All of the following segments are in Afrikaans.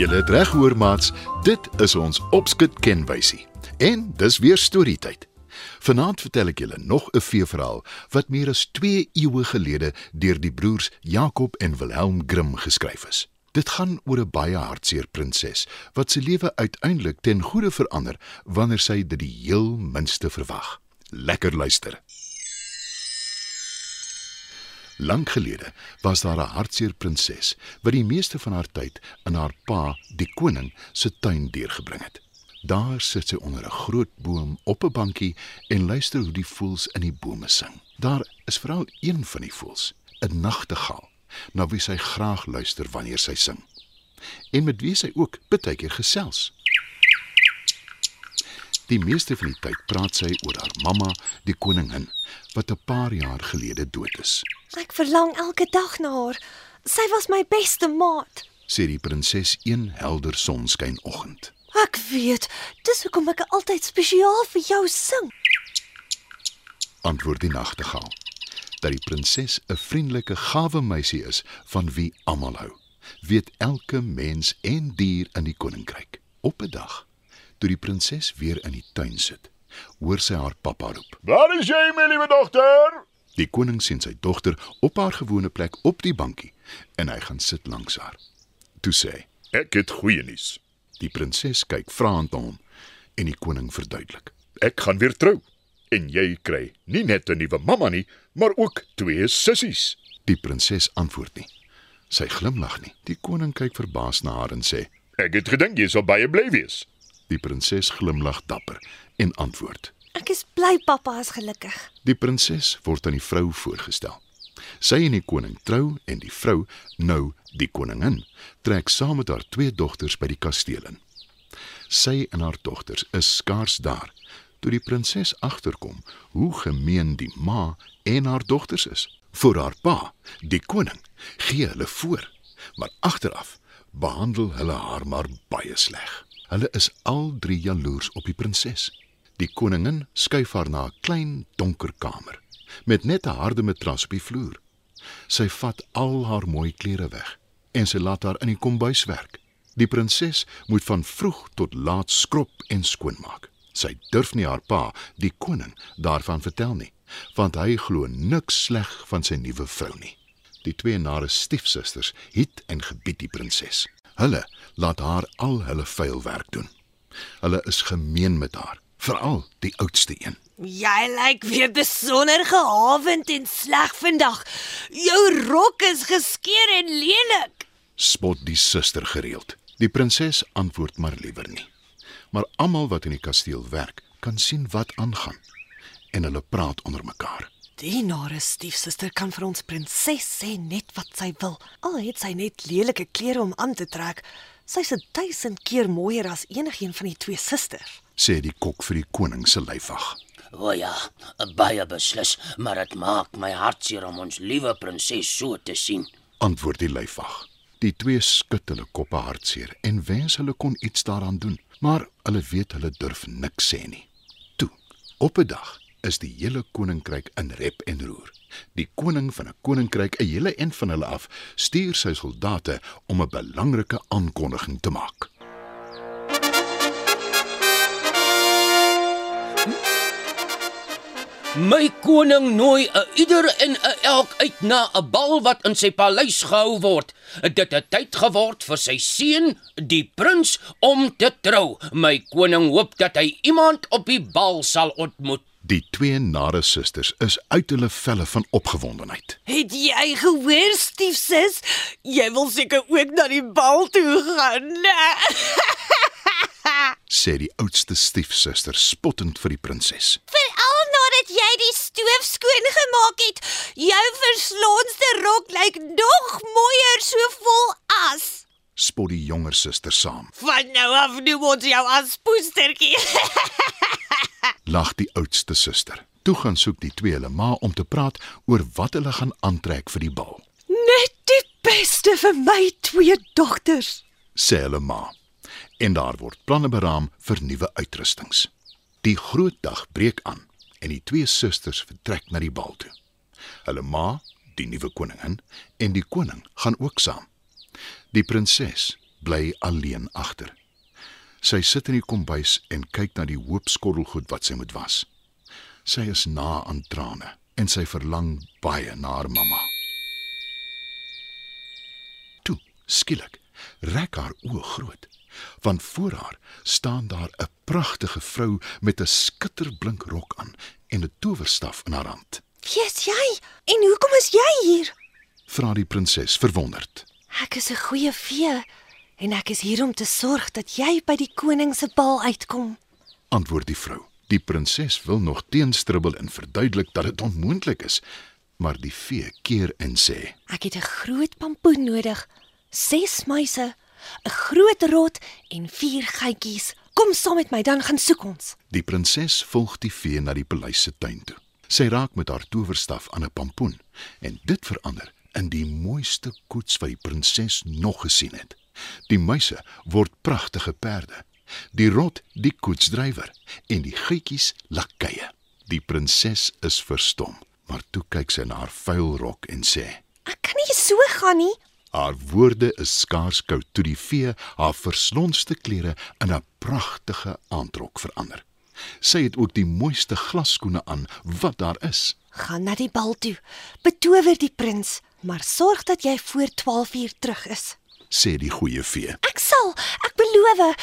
Julle het reg hoor maats, dit is ons opskud kenwysie. En dis weer storietyd. Vanaand vertel ek julle nog 'n feeverhaal wat meer as 2 eeue gelede deur die broers Jakob en Wilhelm Grimm geskryf is. Dit gaan oor 'n baie hartseer prinses wat se lewe uiteindelik ten goeie verander wanneer sy dit die heel minste verwag. Lekker luister. Lank gelede was daar 'n hartseer prinses wat die meeste van haar tyd in haar pa, die koning, se tuin deurgebring het. Daar sit sy onder 'n groot boom op 'n bankie en luister hoe die voëls in die bome sing. Daar is veral een van die voëls, 'n nagtegaal, na wie sy graag luister wanneer sy sing. En met wie sy ook baie keer gesels. Die meeste van die tyd praat sy oor haar mamma, die koningin, wat 'n paar jaar gelede dood is. Ek verlang elke dag na haar. Sy was my beste maat. Sê die prinses een helder sonskynoggend. Ek weet, dis hoekom ek altyd spesiaal vir jou sing. Antwoord die nagtegaal. Dat die prinses 'n vriendelike, gawe meisie is van wie almal hou. Weet elke mens en dier in die koninkryk. Op 'n dag, toe die prinses weer in die tuin sit, hoor sy haar pappa roep. Waar is jy, my liewe dogter? Die koning sien sy dogter op haar gewone plek op die bankie en hy gaan sit langs haar. Toe sê hy: Ek het goeie nuus. Die prinses kyk vraend na hom en die koning verduidelik. Ek gaan weer trou en jy kry nie net 'n nuwe mamma nie, maar ook twee sissies. Die prinses antwoord nie. Sy glimlag nie. Die koning kyk verbaas na haar en sê: Ek het gedink jy sou baie bly wees. Die prinses glimlag dapper en antwoord: Ek is bly pappa is gelukkig. Die prinses word aan die vrou voorgestel. Sy en die koning trou en die vrou, nou die koningin, trek saam met haar twee dogters by die kasteel in. Sy en haar dogters is skaars daar toe die prinses agterkom hoe gemeen die ma en haar dogters is. Vir haar pa, die koning, gee hulle voor, maar agteraf behandel hulle haar maar baie sleg. Hulle is al drie jaloers op die prinses. Die koningin skuif haar na 'n klein donker kamer met net 'n harde matras op die vloer. Sy vat al haar mooi klere weg en sy laat haar in die kombuis werk. Die prinses moet van vroeg tot laat skrob en skoonmaak. Sy durf nie haar pa, die koning, daarvan vertel nie, want hy glo niks sleg van sy nuwe vrou nie. Die twee nare stiefsusters het en gebied die prinses. Hulle laat haar al hulle vuil werk doen. Hulle is gemeen met haar, veral die oudste een. Jy lyk weer besonder gehavend en sleg vandag. Jou rok is geskeur en lelik. Spot die suster gereeld. Die prinses antwoord maar liewer nie. Maar almal wat in die kasteel werk, kan sien wat aangaan en hulle praat onder mekaar. Die nare stiefsuster kan vir ons prinses sê net wat sy wil. Al het sy net lelike klere om aan te trek, sy's 'n duisend keer mooier as enigiemand van die twee susters. Sê die kok vir die koning se lyfwag. O ja, baie beslis, maar dit maak my hartseer om ons liewe prinses so te sien. Antwoord die lyfwag. Die twee skud hulle koppe hartseer en wens hulle kon iets daaraan doen, maar hulle weet hulle durf niks sê nie. Toe, op 'n dag is die hele koninkryk in rep en roer. Die koning van 'n koninkryk, 'n hele en van hulle af, stuur sy soldate om 'n belangrike aankondiging te maak. My koning nooi 'n ieder en 'n elk uit na 'n bal wat in sy paleis gehou word. Dit het tyd geword vir sy seun, die prins, om te trou. My koning hoop dat hy iemand op die bal sal ontmoet. Die twee nare susters is uit hulle velle van opgewondenheid. Het jy gehoor, stiefsus? Jy wil seker ook na die bal toe gaan, né? sê die oudste stiefsuster spottend vir die prinses. Veral nadat jy die stoof skoon gemaak het. Jou verslonste rok lyk nog mooier so vol as. Spot die jonger suster saam. Van nou af noem ons jou as poestertjie. Lag die oudste suster. Toe gaan soek die twee hulle ma om te praat oor wat hulle gaan aantrek vir die bal. Net die beste vir my twee dogters. Sê hulle ma. En daar word planne beraam vir nuwe uitrustings. Die groot dag breek aan en die twee susters vertrek na die bal toe. Hulle ma, die nuwe koningin, en die koning gaan ook saam. Die prinses bly alleen agter. Sy sit in die kombuis en kyk na die hoop skottelgoed wat sy moet was. Sy is na aan trane en sy verlang baie na haar mamma. Toe, skielik, rek haar oë groot, want voor haar staan daar 'n pragtige vrou met 'n skitterblink rok aan en 'n towerstaf in haar hand. Wie is jy? En hoekom is jy hier? Vra die prinses verwonderd. Ek is 'n goeie vee en ek is hier om te sorg dat jy by die koning se bal uitkom. Antwoord die vrou. Die prinses wil nog teenstribbel en verduidelik dat dit onmoontlik is, maar die vee keer en sê: Ek het 'n groot pampoen nodig, 6 muise, 'n groot rot en 4 geitjies. Kom saam met my dan gaan soek ons. Die prinses volg die vee na die paleis se tuin toe. Sy raak met haar towerstaf aan 'n pampoen en dit verander in die mooiste koets wat die prinses nog gesien het. Die muise word pragtige perde. Die rot die koetsdrywer en die gietjies lakeye. Die prinses is verstom, maar toe kyk sy na haar vuil rok en sê: Ek kan nie so gaan nie. Haar woorde is skaars koud toe die vee haar verslonste klere in 'n pragtige aandrok verander. Sy het ook die mooiste glasskoene aan wat daar is. Gaan na die bal toe. Betower die prins, maar sorg dat jy voor 12uur terug is. Sê die goeie vee, Ek sal, ek beloof.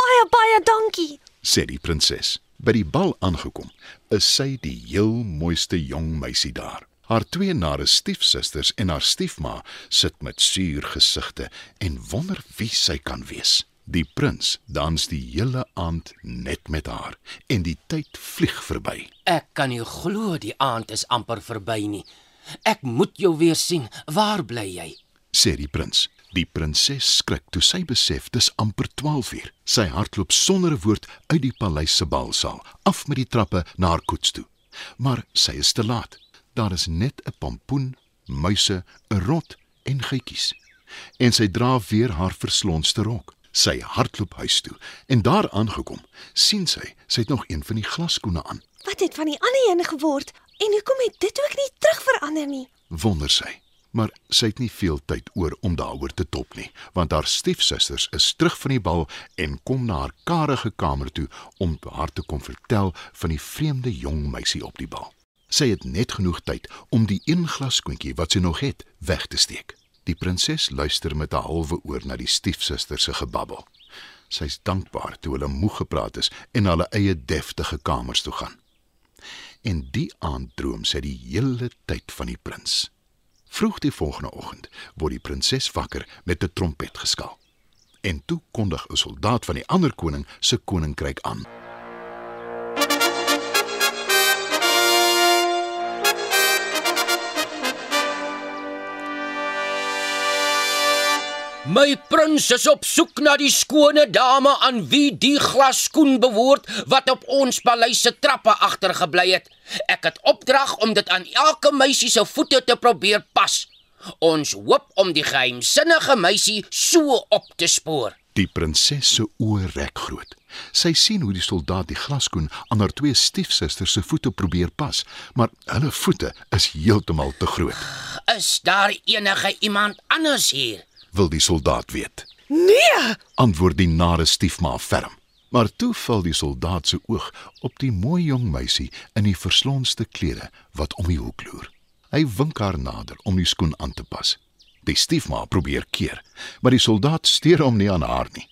Baie baie dankie. sê die prinses. By die bal aangekom, is sy die heel mooiste jong meisie daar. Haar twee nare stiefsusters en haar stiefma sit met suur gesigte en wonder wie sy kan wees. Die prins dans die hele aand net met haar en die tyd vlieg verby. Ek kan nie glo die aand is amper verby nie. Ek moet jou weer sien. Waar bly jy? sê die prins. Die prinses skrik toe sy besef dis amper 12uur. Sy hardloop sonder 'n woord uit die paleis se balsaal, af met die trappe na haar koets toe. Maar sy is te laat. Daar is net 'n pampoen, muise, 'n rot en gietjies. En sy dra weer haar verslonste rok. Sy hardloop huis toe en daar aangekom, sien sy sy het nog een van die glasskoene aan. Wat het van die ander een geword? En hoekom het dit ook nie terug verander nie? wonder sy. Maar sy het nie veel tyd oor om daaroor te top nie, want haar stiefsusters is terug van die bal en kom na haar karige kamer toe om haar te kom vertel van die vreemde jong meisie op die bal. Sy het net genoeg tyd om die een glaskoentjie wat sy nog het, weg te steek. Die prinses luister met 'n halwe oor na die stiefsusters se gebabbel. Sy's dankbaar toe hulle moeg gepraat is en hulle eie deftige kamers toe gaan. En die aand droom sy die hele tyd van die prins. Vroeg die volgende oggend word die prinses wakker met 'n trompet geskaal. En toe kondig 'n soldaat van die ander koning se koninkryk aan. My prins is op soek na die skone dame aan wie die glasskoen behoort wat op ons paleis se trappe agtergebly het. Ek het opdrag om dit aan elke meisie se voete te probeer pas. Ons hoop om die geheimsinnige meisie so op te spoor. Die prinses se oë rek groot. Sy sien hoe die soldaat die glasskoen aan haar twee stiefsusters se voete probeer pas, maar hulle voete is heeltemal te groot. Is daar enige iemand anders hier? Wil die soldaat weet. Nee, Antwoord die nare stiefma ferm. Maar toe val die soldaat se oog op die mooi jong meisie in die verslonste klere wat om die hoek loer. Hy wink haar nader om die skoen aan te pas. Die stiefma probeer keer, maar die soldaat steur hom nie aan haar nie.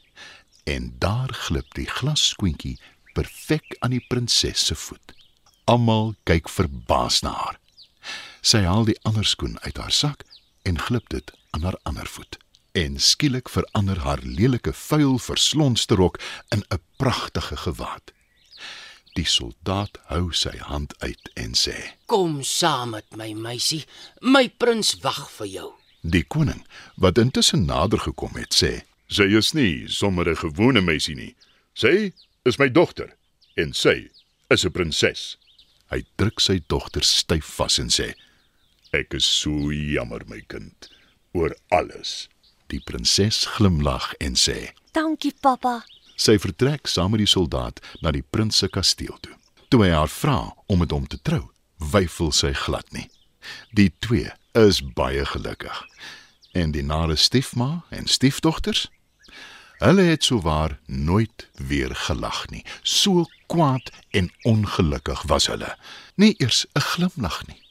En daar glip die glasskoentjie perfek aan die prinses se voet. Almal kyk verbaas na haar. Sy haal die ander skoen uit haar sak en glip dit aan haar ander voet. En skielik verander haar lelike vuil verslonste rok in 'n pragtige gewaad. Die soldaat hou sy hand uit en sê: Kom saam met my meisie. My prins wag vir jou. "Die koning, wat intussen nader gekom het, sê: Sy is nie sommer 'n gewone meisie nie. Sy is my dogter en sy is 'n prinses. Hy druk sy dogter styf vas en sê: Ek is so jammer my kind oor alles. Die prinses glimlag en sê: dankie pappa. Sy vertrek saam met die soldaat na die prins se kasteel toe. Toe hy haar vra om met hom te trou, weifel sy glad nie. Die twee is baie gelukkig. En die nare stiefma en stiefdogters, hulle het souwaar nooit weer gelag nie. So kwaad en ongelukkig was hulle. Nie eers 'n glimlag nie.